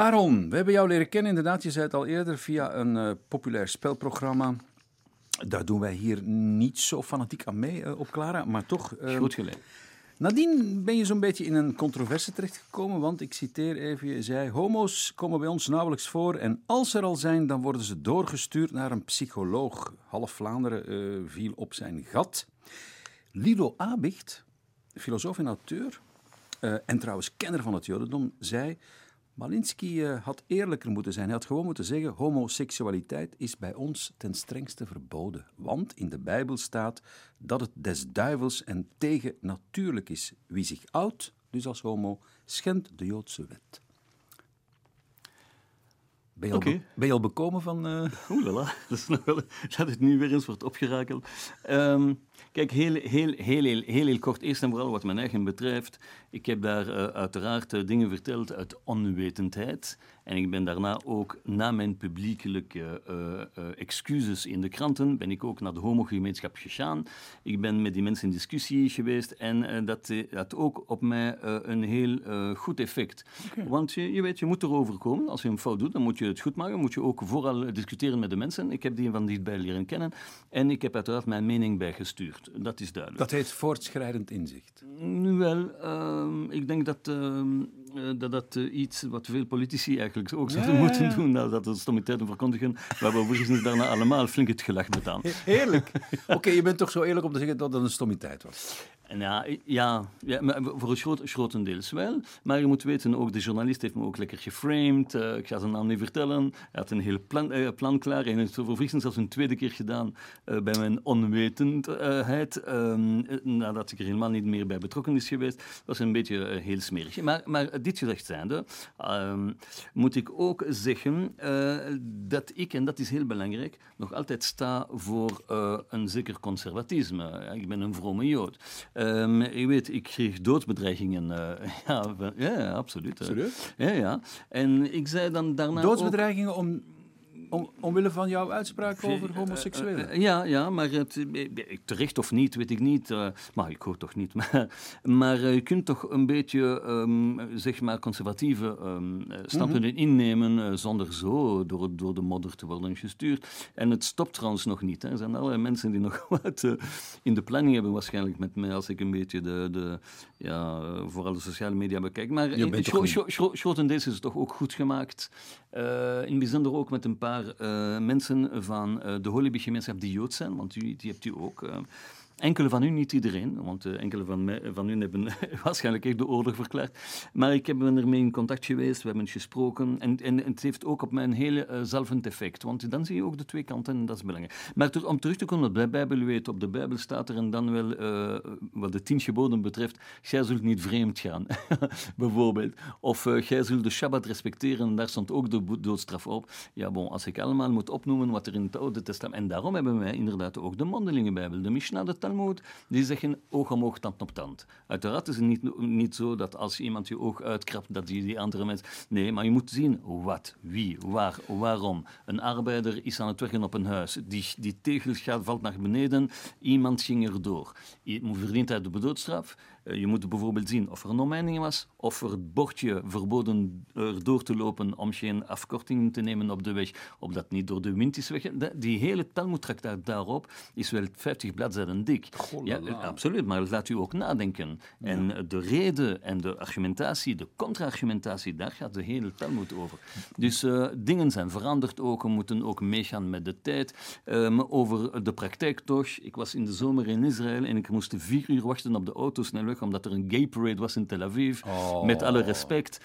Aaron, we hebben jou leren kennen, inderdaad, je zei het al eerder, via een uh, populair spelprogramma. Daar doen wij hier niet zo fanatiek aan mee uh, op Clara, maar toch... Uh, Goed gelijk. Nadien ben je zo'n beetje in een controverse terechtgekomen, want ik citeer even, je zei, homo's komen bij ons nauwelijks voor en als er al zijn, dan worden ze doorgestuurd naar een psycholoog. Half Vlaanderen uh, viel op zijn gat. Lilo Abicht, filosoof en auteur, en trouwens kenner van het jodendom, zei... Malinsky uh, had eerlijker moeten zijn. Hij had gewoon moeten zeggen: homoseksualiteit is bij ons ten strengste verboden. Want in de Bijbel staat dat het des duivels en tegennatuurlijk is. Wie zich oudt, dus als homo, schendt de Joodse wet. Ben je, al, ben je al bekomen van... Uh... Dat is nog wel... Dat het nu weer eens wordt opgerakeld. Um, kijk, heel, heel, heel, heel, heel, heel kort. Eerst en vooral wat mijn eigen betreft. Ik heb daar uh, uiteraard uh, dingen verteld uit onwetendheid. En ik ben daarna ook, na mijn publiekelijke uh, excuses in de kranten, ben ik ook naar de homogemeenschap gegaan. Ik ben met die mensen in discussie geweest en dat had ook op mij een heel goed effect. Want je, je weet, je moet erover komen. Als je een fout doet, dan moet je het goed maken. moet je ook vooral discussiëren met de mensen. Ik heb die van dichtbij leren kennen. En ik heb uiteraard mijn mening bijgestuurd. Dat is duidelijk. Dat heet voortschrijdend inzicht. Nu wel, ehm, ik denk dat ehm, dat, dat iets wat veel politici eigenlijk ook zouden moeten doen. Nou, dat de stommiteiten verkondigen. We hebben overigens daarna allemaal flink het gelach gedaan. Heerlijk. Oké, je bent toch zo eerlijk om te zeggen dat dat een stommiteit was. Ja, ja, voor een groot, grotendeels wel. Maar je moet weten, ook de journalist heeft me ook lekker geframed. Uh, ik ga zijn naam niet vertellen. Hij had een heel plan, uh, plan klaar. En heeft overigens zelfs een tweede keer gedaan uh, bij mijn onwetendheid. nadat ik er helemaal niet meer bij betrokken is geweest. Dat was een beetje heel smerig. Maar, maar dit gezegd zijnde, ehm, moet ik ook zeggen dat ik, en dat is heel belangrijk, nog altijd sta voor een zeker conservatisme. ik ben een vrome Jood. Um, je weet, ik kreeg doodsbedreigingen. Uh, ja, ja, absoluut. Serieus? Ja, ja. En ik zei dan daarna Doodsbedreigingen om om, omwille van jouw uitspraak over homoseksuelen? Uh, ja, ja, maar het, terecht of niet, weet ik niet. Uh, maar ik hoor toch niet. Maar, maar je kunt toch een beetje, um, zeg maar, conservatieve um, standpunten mm innemen zonder zo door, door de modder te worden gestuurd. En het stopt trouwens nog niet. Hè. Er zijn allerlei mensen die nog wat in de planning hebben waarschijnlijk met mij als ik een beetje de, de ja, vooral de sociale media bekijk. Maar grotendeels is het toch ook goed gemaakt. in het bijzonder ook met een paar uh, mensen van uh, de Holyby-gemeenschap die Jood zijn, want die, die hebt u ook. Uh, Enkele van u, niet iedereen, want uh, enkele van, mij, van u hebben waarschijnlijk echt de oorlog verklaard. Maar ik heb ermee in contact geweest, we hebben gesproken. En, en, het heeft ook op mij een hele uh, zelfend effect. Want dan zie je ook de twee kanten en dat is belangrijk. Maar om terug te komen op de Bijbel, weet, op de Bijbel staat er en dan wel, uh, wat de tien geboden betreft, jij zult niet vreemd gaan, bijvoorbeeld. Of jij zult de Shabbat respecteren, daar stond ook de doodstraf op. Ja, bon, als ik allemaal moet opnoemen wat er in het Oude Testament... En daarom hebben wij inderdaad ook de mondelinge Bijbel, de Mishnah, de die zeggen oog om oog, tand op tand. Uiteraard is het niet, niet zo dat als iemand je oog uitkrapt, dat die, die andere mens... Nee, maar je moet zien wat, wie, waar, waarom. Een arbeider is aan het werken op een huis. Die, die tegel gaat, valt naar beneden, iemand ging erdoor. Je verdient hij de doodstraf. Eh, je moet bijvoorbeeld zien of er een omheining was, of er het bordje verboden er door te lopen om geen afkorting te nemen op de weg, of dat niet door de wind is weg. Die hele Talmud-traktaat daarop is wel 50 bladzijden dik. Ja, absoluut, maar laat u ook nadenken. En de reden en de argumentatie, de contra-argumentatie, daar gaat de hele Talmud over. Dus uh, dingen zijn veranderd ook, we moeten ook meegaan met de tijd. Um, over de praktijk toch, ik was in de zomer in Israël en ik moest vier uur wachten op de auto omdat er een gay parade was in Tel Aviv. Oh. Met alle respect, 120.000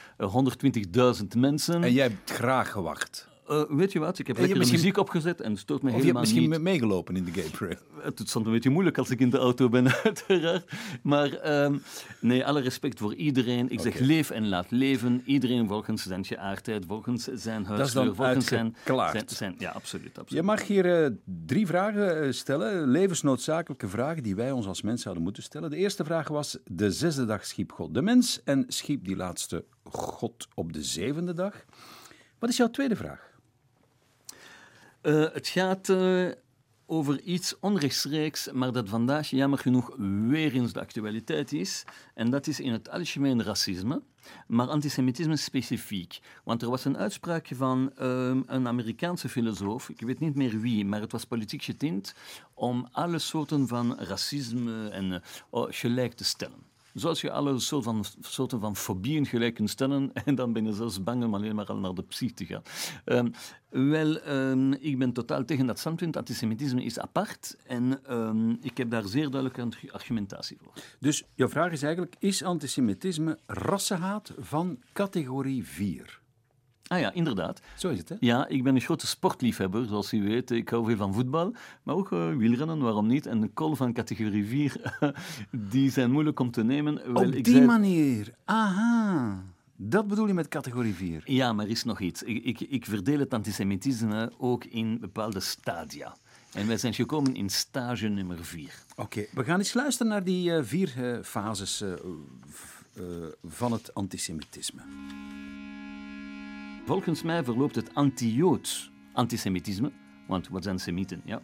eh, mensen. En jij hebt graag gewacht. Uh, weet je wat, ik heb lekker misschien... muziek opgezet en het stoort me helemaal niet. je hebt misschien meegelopen in de gay parade. Het stond een beetje moeilijk als ik in de auto ben, uiteraard. Maar um, nee, alle respect voor iedereen. Ik okay. zeg leef en laat leven. Iedereen volgens zijn geaardheid, volgens zijn huiskleur, volgens zijn, zijn, zijn... Ja, absoluut, absoluut. Je mag hier uh, drie vragen stellen, levensnoodzakelijke vragen die wij ons als mens zouden moeten stellen. De eerste vraag was, de zesde dag schiep God de mens en schiep die laatste God op de zevende dag. Wat is jouw tweede vraag? Uh, het gaat uh, over iets onrechtstreeks, maar dat vandaag jammer genoeg weer eens de actualiteit is. En dat is in het algemeen racisme, maar antisemitisme specifiek. Want er was een uitspraak van uh, een Amerikaanse filosoof, ik weet niet meer wie, maar het was politiek getint, om alle soorten van racisme en, gelijk te stellen. Zoals je alle soorten van, soorten van fobieën gelijk kunt stellen, en dan ben je zelfs bang om alleen maar al naar de psych te gaan. Um, wel, um, ik ben totaal tegen dat standpunt. Antisemitisme is apart en um, ik heb daar zeer duidelijke argumentatie voor. Dus jouw vraag is eigenlijk, is antisemitisme rassenhaat van categorie 4? Ah ja, inderdaad. Zo is het, hè? Ja, ik ben een grote sportliefhebber, zoals u weet. Ik hou veel van voetbal, maar ook uh, wielrennen, waarom niet? En de call van categorie 4, die zijn moeilijk om te nemen. Op ik die zei... manier, aha. Dat bedoel je met categorie 4? Ja, maar er is nog iets. Ik, ik, ik verdeel het antisemitisme ook in bepaalde stadia. En wij zijn gekomen in stage nummer 4. Oké, we gaan eens luisteren naar die uh, vier uh, fases van het antisemitisme. Volgens mij verloopt het anti-Joods antisemitisme, want wat zijn semieten? Ja.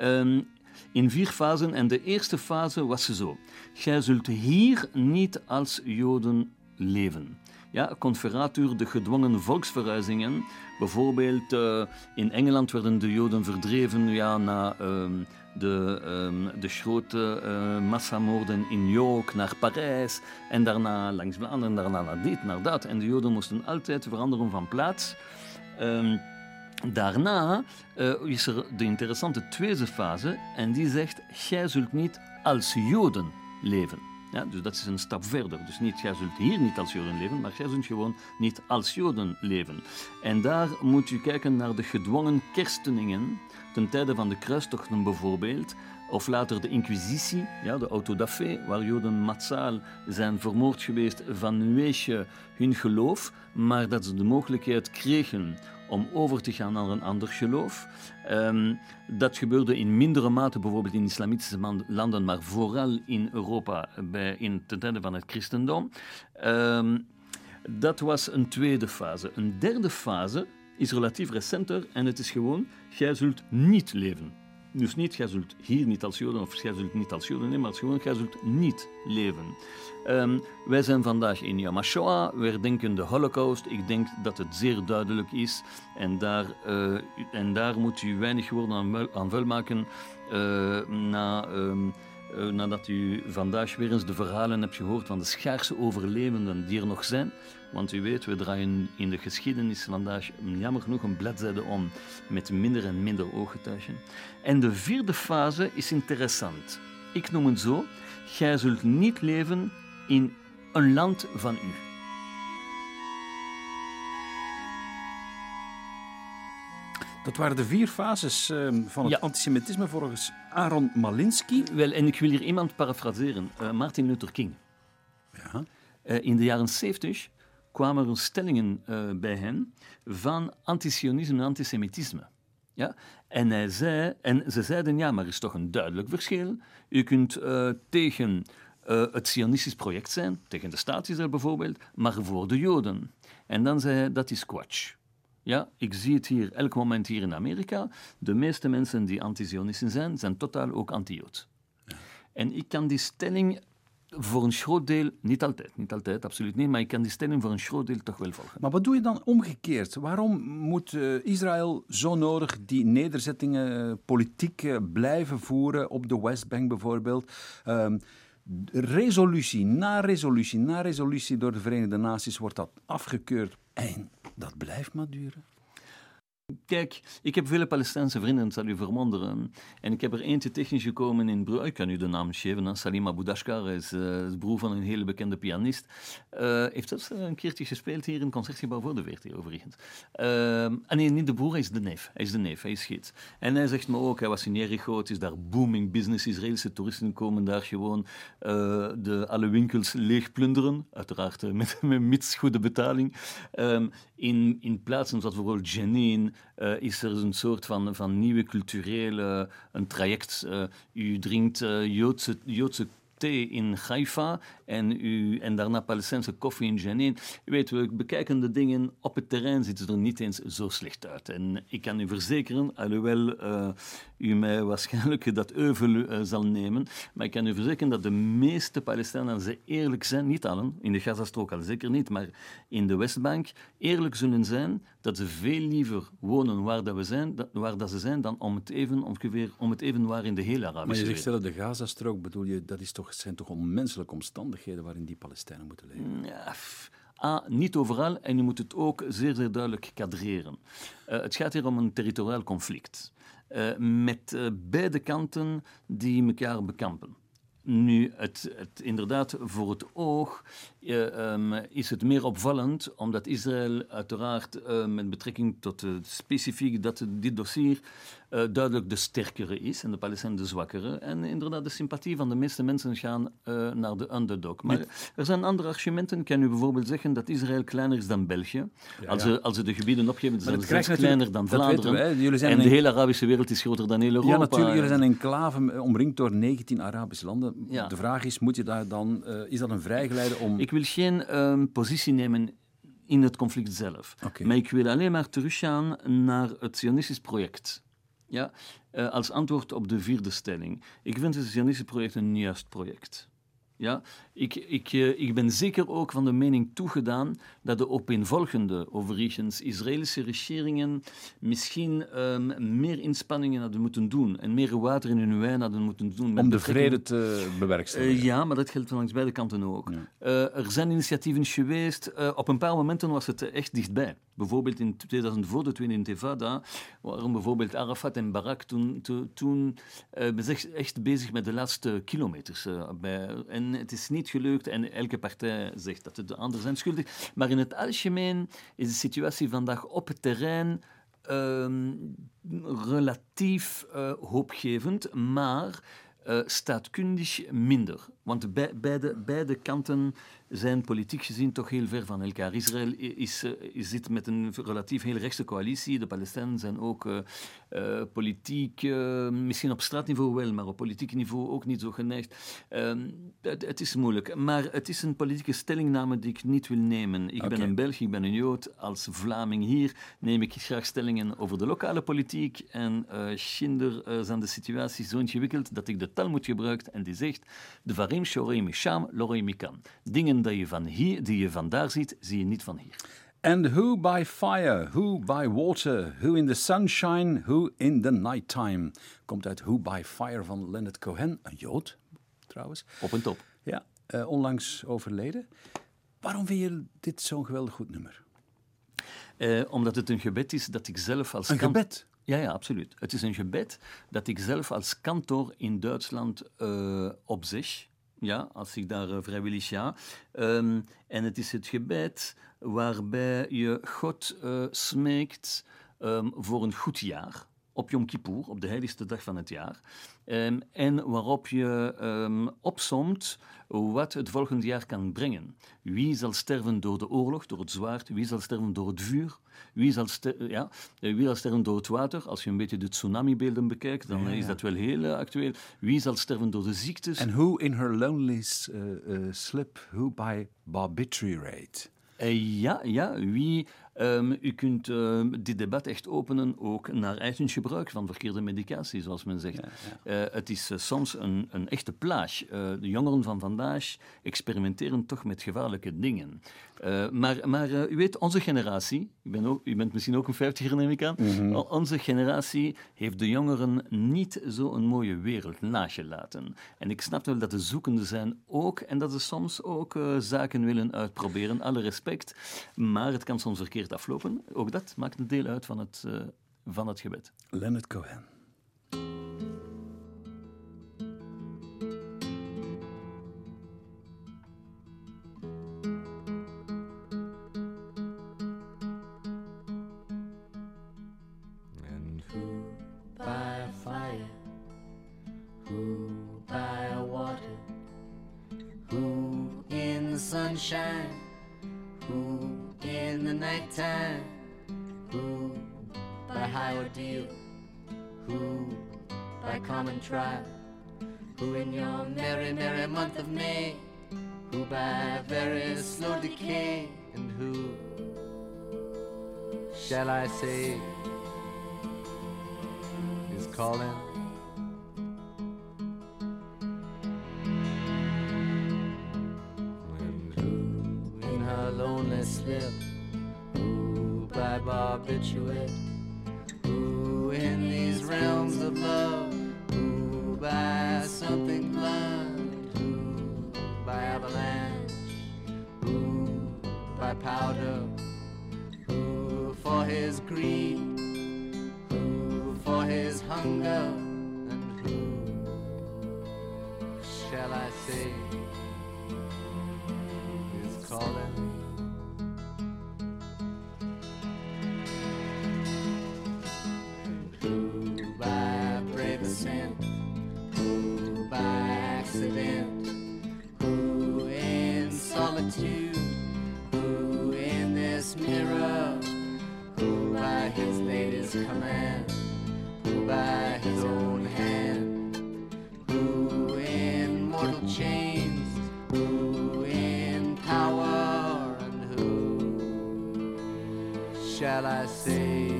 Um, in vier fasen en de eerste fase was zo. Gij zult hier niet als Joden leven. Ja, de gedwongen volksverhuizingen. Bijvoorbeeld uh, in Engeland werden de Joden verdreven ja, na um, de, um, de grote uh, massamoorden in York naar Parijs en daarna langs Vlaanderen, daarna naar dit, naar dat. En de Joden moesten altijd veranderen van plaats. Um, daarna uh, is er de interessante tweede fase en die zegt: Gij zult niet als Joden leven. Ja, dus dat is een stap verder. Dus niet, jij zult hier niet als Joden leven, maar jij zult gewoon niet als Joden leven. En daar moet je kijken naar de gedwongen kersteningen, ten tijde van de kruistochten bijvoorbeeld, of later de Inquisitie, ja, de autodafé, waar Joden massaal zijn vermoord geweest vanwege hun geloof, maar dat ze de mogelijkheid kregen om over te gaan naar een ander geloof. Um, dat gebeurde in mindere mate bijvoorbeeld in islamitische landen, maar vooral in Europa bij, in ten tijde van het christendom. Um, dat was een tweede fase. Een derde fase is relatief recenter en het is gewoon, jij zult niet leven. Dus niet, jij zult hier niet als Joden of jij zult niet als Joden nemen, maar gewoon, jij zult niet leven. Um, wij zijn vandaag in Yom HaShoah, we herdenken de Holocaust. Ik denk dat het zeer duidelijk is en daar, uh, en daar moet u weinig woorden aan, aan maken uh, na... Um, uh, nadat u vandaag weer eens de verhalen hebt gehoord van de schaarse overlevenden die er nog zijn. Want u weet, we draaien in de geschiedenis vandaag jammer genoeg een bladzijde om met minder en minder ooggetuigen. En de vierde fase is interessant. Ik noem het zo: gij zult niet leven in een land van u. Dat waren de vier fases uh, van het ja. antisemitisme volgens Aaron Malinsky. Wel, en ik wil hier iemand parafraseren. Uh, Martin Luther King. Ja. Uh, in de jaren 70 kwamen er stellingen bij hen van antisionisme en antisemitisme. Ja? En, hij zei, en ze zeiden, ja, maar er is toch een duidelijk verschil. U kunt tegen uh, het Sionistisch project zijn, tegen de staat Israël bijvoorbeeld, maar voor de Joden. En dan zei hij, dat is kwatsch. Ja, ik zie het hier elk moment hier in Amerika. De meeste mensen die anti-Zionisten zijn, zijn totaal ook anti-Jood. Ja. En ik kan die stelling voor een groot deel, niet altijd, niet altijd, absoluut niet, maar ik kan die stelling voor een groot deel toch wel volgen. Maar wat doe je dan omgekeerd? Waarom moet uh, Israël zo nodig die nederzettingen uh, politiek uh, blijven voeren op de Westbank bijvoorbeeld? Ehm, resolutie na resolutie na resolutie door de Verenigde Naties wordt dat afgekeurd. En dat blijft maar duren. Kijk, ik heb vele Palestijnse vrienden, dat zal u verwonderen. En ik heb er eentje technisch gekomen in Brugge. Ik kan u de naam geven. Salim Aboudashkar is uh, broer van een hele bekende pianist. Uh, heeft zelfs een keertje gespeeld hier in het Concertgebouw voor de VRT, overigens. Uh, nee, niet de broer, hij is de neef. Hij is de neef, hij is gids. En hij zegt me ook, hij was in Jericho, het is daar booming business. Israëlische toeristen komen daar gewoon de, alle winkels leeg plunderen. Uiteraard met, met mits goede betaling. Um, in, in plaatsen zoals bijvoorbeeld Jenin uh, is er een soort van, van nieuwe culturele een traject. Uh, u drinkt uh, Joodse, Joodse thee in Haifa en, u, en daarna Palestijnse koffie in Jenin. U weet, we bekijken de dingen op het terrein, ziet het er niet eens zo slecht uit. En ik kan u verzekeren, alhoewel uh, u mij waarschijnlijk dat euvel zal nemen, maar ik kan u verzekeren dat de meeste Palestijnen, ze eerlijk zijn, niet allen, in de Gazastrook al zeker niet, maar in de Westbank, eerlijk zullen zijn dat ze veel liever wonen waar, dat we zijn, dat, waar dat ze zijn dan om het even, ongeveer, om het even waar in de hele Arabische Maar je zegt zelf de Gazastrook, bedoel je, dat is toch zijn toch onmenselijke omstandigheden waarin die Palestijnen moeten leven. Ja, A, niet overal en je moet het ook zeer, zeer duidelijk kadreren. Uh, het gaat hier om een territoriaal conflict. Uh, met uh, beide kanten die elkaar bekampen. Nu, het, het, inderdaad, voor het oog uh, um, is het meer opvallend, omdat Israël uiteraard uh, met betrekking tot uh, specifiek dat dit dossier duidelijk de sterkere is en de Palestijnen de zwakkere. En inderdaad, de sympathie van de meeste mensen gaan naar de underdog. Maar er zijn andere argumenten. Kan u bijvoorbeeld zeggen dat Israël kleiner is dan België. Ja, als, ze, als ze de gebieden opgeven, zijn ze kleiner dan Vlaanderen. We, en de hele Arabische wereld is groter dan heel Europa. Ja, natuurlijk. Jullie zijn een enclave omringd door 19 Arabische landen. Ja. De vraag is, moet je daar dan, is dat een vrijgeleide om... Ik wil geen um, positie nemen in het conflict zelf. Okay. Maar ik wil alleen maar teruggaan naar het Zionistisch project. Ja, uh, als antwoord op de vierde stelling. Ik vind het Zionistische project een juist project. Ja, ik, ik, uh, ik ben zeker ook van de mening toegedaan dat de opeenvolgende, overigens Israëlische regeringen, misschien um, meer inspanningen hadden moeten doen en meer water in hun wijn hadden moeten doen. Om de vrede te bewerkstelligen. Uh, ja, maar dat geldt langs beide kanten ook. Ja. Uh, er zijn initiatieven geweest, op een paar momenten was het echt dichtbij. Bijvoorbeeld in 2000 voor de Tweede Intifada waren bijvoorbeeld Arafat en Barak toen, toen, toen echt bezig met de laatste kilometers. bij, en het is niet gelukt en elke partij zegt dat de anderen zijn schuldig. Maar in het algemeen is de situatie vandaag op het terrein uh, relatief uh, hoopgevend, maar uh, staatkundig minder. Want bij, beide, beide kanten zijn politiek gezien toch heel ver van elkaar. Israël is, uh, zit met een relatief heel rechtse coalitie. De Palestijnen zijn ook uh, politiek, misschien op straatniveau wel, maar op politiek niveau ook niet zo geneigd. Ehm, het, het, is moeilijk. Maar het is een politieke stellingname die ik niet wil nemen. Ik okay. ben een Belg, ik ben een Jood. Als Vlaming hier neem ik graag stellingen over de lokale politiek. En Schinder zijn de situatie zo ingewikkeld dat ik de taal moet gebruiken en die zegt: De varim shorei misham lorei mikan. Dingen dat je van hier, die je vandaar ziet, zie je niet van hier. And who by fire, who by water, who in the sunshine, who in the nighttime. Komt uit Who by Fire van Leonard Cohen, een Jood trouwens. Op en top. Ja, uh, onlangs overleden. Waarom vind je dit zo'n geweldig goed nummer? Uh, omdat het een gebed is dat ik zelf als... Een gebed? Ja, ja, absoluut. Het is een gebed dat ik zelf als kantor in Duitsland uh, opzeg ja, als ik daar vrijwillig ga. Um, en het is het gebed waarbij je God uh, smeekt um, voor een goed jaar. Op Yom Kippur, op de heiligste dag van het jaar. Um, en waarop je um, opsomt wat het volgende jaar kan brengen. Wie zal sterven door de oorlog, door het zwaard? Wie zal sterven door het vuur? Wie zal, ja, wie zal sterven door het water? Als je een beetje de tsunami-beelden bekijkt, dan ja, ja. is dat wel heel uh, actueel. Wie zal sterven door de ziektes? En who in her lonely uh, uh, slip, who by barbiturate? Ja, ja, wie Um, u kunt uh, dit debat echt openen ook naar eigen gebruik van verkeerde medicatie, zoals men zegt. Ja, ja. Uh, het is uh, soms een, een, echte plaag. de jongeren van vandaag experimenteren toch met gevaarlijke dingen. Maar maar u weet, onze generatie, u bent, ook, u bent misschien ook een vijftiger neem ik aan, mm -hmm. onze generatie heeft de jongeren niet zo'n mooie wereld nagelaten. En ik snap wel dat de zoekenden zijn ook, en dat ze soms ook zaken willen uitproberen, alle respect, maar het kan soms verkeerd aflopen. Ook dat maakt een deel uit van het, van het gebed. Leonard Cohen. Solitude? Who in this mirror? Who by his latest command? Who by his own hand? Who in mortal chains? Who in power? And who shall I say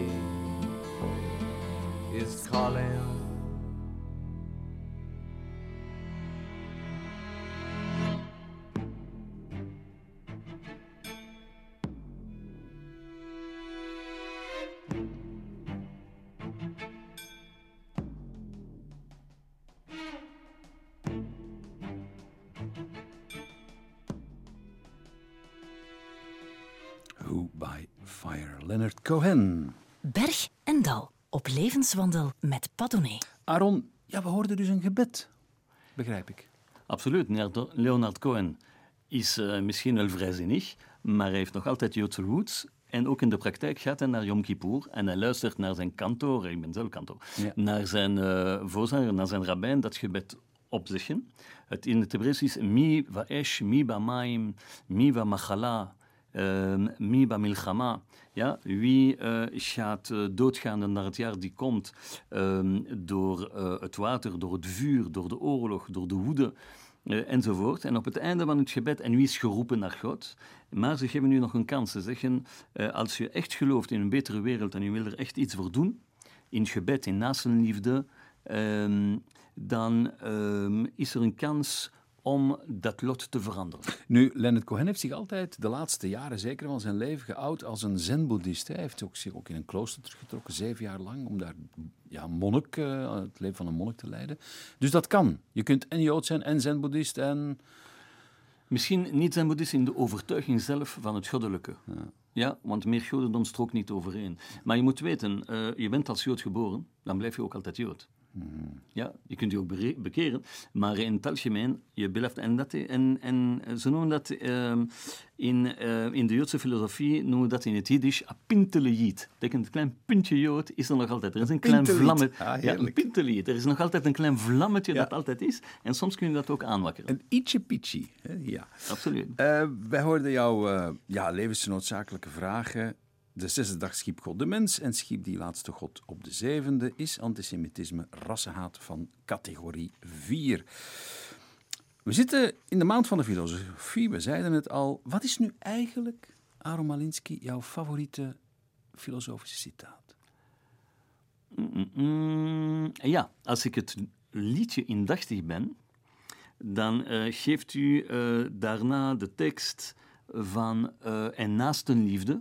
is calling? Levenswandel met Padone. Aaron, ja, we hoorden dus een gebed, begrijp ik. Absoluut. Leonard- Cohen is eh, misschien wel vrijzinnig, maar hij heeft nog altijd Joodse roots. En ook in de praktijk gaat hij naar Yom Kippur en hij luistert naar zijn kantor, ik ben zelf kantor, Ja. naar zijn eh, voorzanger, naar zijn rabbijn, dat gebed opzeggen. Het in het Hebreeuws is mi va'esh, mi ba'maim, mi va'machala, mi ba'milchama. Ja, wie eh, gaat eh, doodgaan naar het jaar die komt ehm, door eh, het water, door het vuur, door de oorlog, door de woede enzovoort. En op het einde van het gebed, en wie is geroepen naar God? Maar ze geven nu nog een kans. Ze zeggen, als je echt gelooft in een betere wereld en je wil er echt iets voor doen, in gebed, in naastenliefde, ehm, dan ehm, is er een kans om dat lot te veranderen. Nu, Leonard Cohen heeft zich altijd de laatste jaren, zeker van zijn leven, geout als een zen-boeddhist. Hij heeft ook, zich ook in een klooster teruggetrokken, zeven jaar lang, om daar ja, monnik, eh, het leven van een monnik te leiden. Dus dat kan. Je kunt en jood zijn en zen-boeddhist en... Misschien niet zijn boeddhist in de overtuiging zelf van het goddelijke. Ja. want meer godendom strookt niet overeen. Maar je moet weten, eh, je bent als jood geboren, dan blijf je ook altijd jood. Ja, je kunt je ook bekeren, maar in het algemeen, je blijft... En, dat, en, en ze noemen dat ehm, in, eh, in de Joodse filosofie, noemen we dat in het Jiddisch, apinteleïd. Betekent een klein puntje Jood is er nog altijd. Er is een klein vlammetje. Ah, ja, een pintelied. Er is nog altijd een klein vlammetje Ja. dat altijd is. En soms kun je dat ook aanwakkeren. Een ietsje pietje. hè, Ja. Absoluut. Eh, wij hoorden jouw eh, ja, levensnoodzakelijke vragen. De zesde dag schiep God de mens en schiep die laatste God op de zevende. Is antisemitisme rassenhaat van categorie 4? We zitten in de maand van de filosofie, we zeiden het al. Wat is nu eigenlijk, Aaron Malinsky, jouw favoriete filosofische citaat? Mm, mm, ja, als ik het liedje indachtig ben, dan eh, geeft u eh, daarna de tekst van eh, En naastenliefde.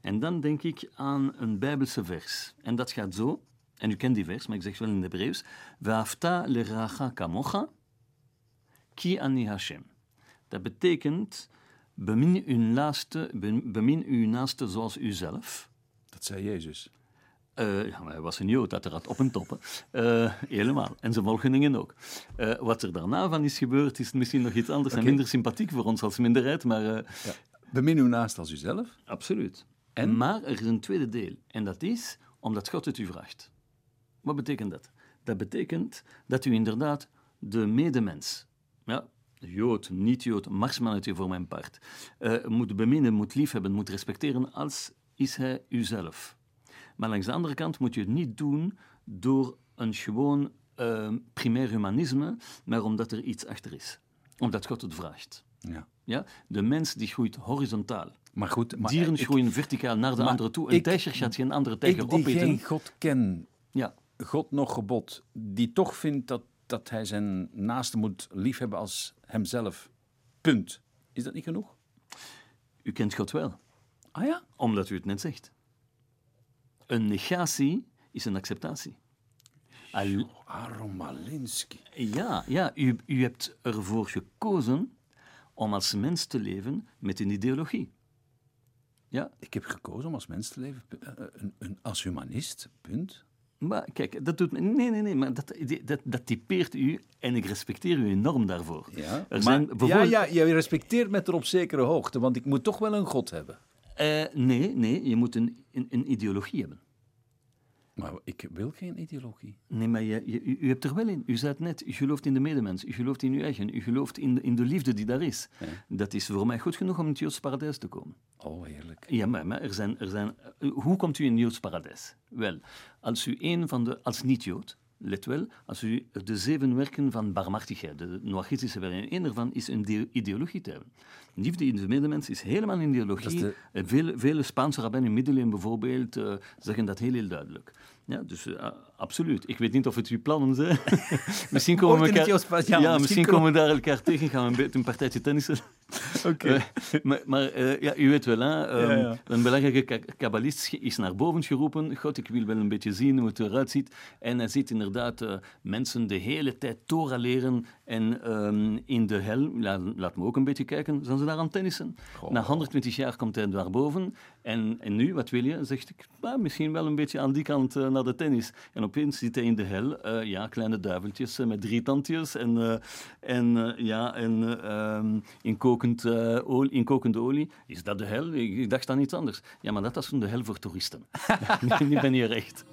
En dan denk ik aan een Bijbelse vers. En dat gaat zo, en u kent die vers, maar ik zeg wel in het Hebreeuws. Va'afta leracha kamocha, ki ani Hashem. Dat betekent, bemin uw naaste, bemin uw naaste zoals uzelf. Dat zei Jezus. Eh, ja, maar hij was een Jood, uiteraard, op en toppen. Eh, helemaal. En zijn volgelingen ook. Eh, wat er daarna van is gebeurd, is misschien nog iets anders en minder sympathiek voor ons als minderheid, maar eh, Bemin uw naast als uzelf. absoluut. En? Maar er is een tweede deel, en dat is omdat God het u vraagt. Wat betekent dat? Dat betekent dat u inderdaad de medemens, ja, Jood, niet-Jood, marsmannetje voor mijn part, eh, moet beminnen, moet liefhebben, moet respecteren als is hij uzelf. Maar langs de andere kant moet je het niet doen door een gewoon eh, primair humanisme, maar omdat er iets achter is. Omdat God het vraagt. Ja. Ja? De mens die groeit horizontaal. Maar goed, maar Dieren ik- groeien verticaal naar de andere toe. Een ik- tijger gaat geen andere tijger ik die opeten. geen God ken, Ja, God nog gebod, die toch vindt dat, dat hij zijn naaste moet liefhebben als hemzelf. Punt. Is dat niet genoeg? u kent God wel, Ah ja? omdat u het net zegt. Een negatie is een acceptatie. Al- Malinsky. ja, ja u, u hebt ervoor gekozen om als mens te leven met een ideologie. Ja. Ik heb gekozen om als mens te leven, pu- eh, een, een, als humanist, punt. Maar kijk, dat doet me... Nee, nee, nee, maar dat, dat, dat typeert u en ik respecteer u enorm daarvoor. Ja, Er zijn Ja, bijvoorbeeld... ja, je respecteert me ter op zekere hoogte, want ik moet toch wel een god hebben. Eh, nee, nee, je moet een, een, een ideologie hebben. Maar ik wil geen ideologie. Nee, maar je, je, u, hebt er wel in. U zei het net, u gelooft in de medemens, u gelooft in uw eigen, u gelooft in de, in de liefde die daar is. Dat is voor mij goed genoeg om in het Joods paradijs te komen. Oh, heerlijk. Ja, maar, maar er zijn, er zijn, eh, hoe komt u in het Joods paradijs? Wel, als u een van de, als niet-Jood, let wel, als u de zeven werken van barmhartigheid, de noachistische werken, één daarvan is een de- ideologie te hebben. Liefde in de medemens is helemaal een ideologie. De- Eh, Vele, vele Spaanse rabbijnen in middeleeuwen bijvoorbeeld eh, zeggen dat heel, heel duidelijk. Ja, dus eh, absoluut. Ik weet niet of het uw plannen zijn. misschien komen we elkaar, ja, ja, misschien misschien komen- we daar elkaar tegen, gaan we een, beetje een partijtje tennissen. Oké. Eh, maar maar eh, ja, u weet wel, hè, ehm, Ja, ja. een belangrijke ka- kabbalist is naar boven geroepen. God, ik wil wel een beetje zien hoe het eruit ziet. En hij ziet inderdaad mensen de hele tijd Torah leren. En ehm, in de hel, la- laat me ook een beetje kijken, zijn ze daar aan tennissen. Na 120 jaar komt hij daar boven. En, en nu, wat wil je? Zegt ik, "Nou, misschien wel een beetje aan die kant eh, naar de tennis. En opeens zit hij in de hel, eh, ja, kleine duiveltjes eh, met drie tandjes. En, en ja, en eh, ehm, in, kokend, olie, in kokende olie. Is dat de hel? Ik, ik dacht aan iets anders. Ja, maar dat is de hel voor toeristen. nu ben je recht.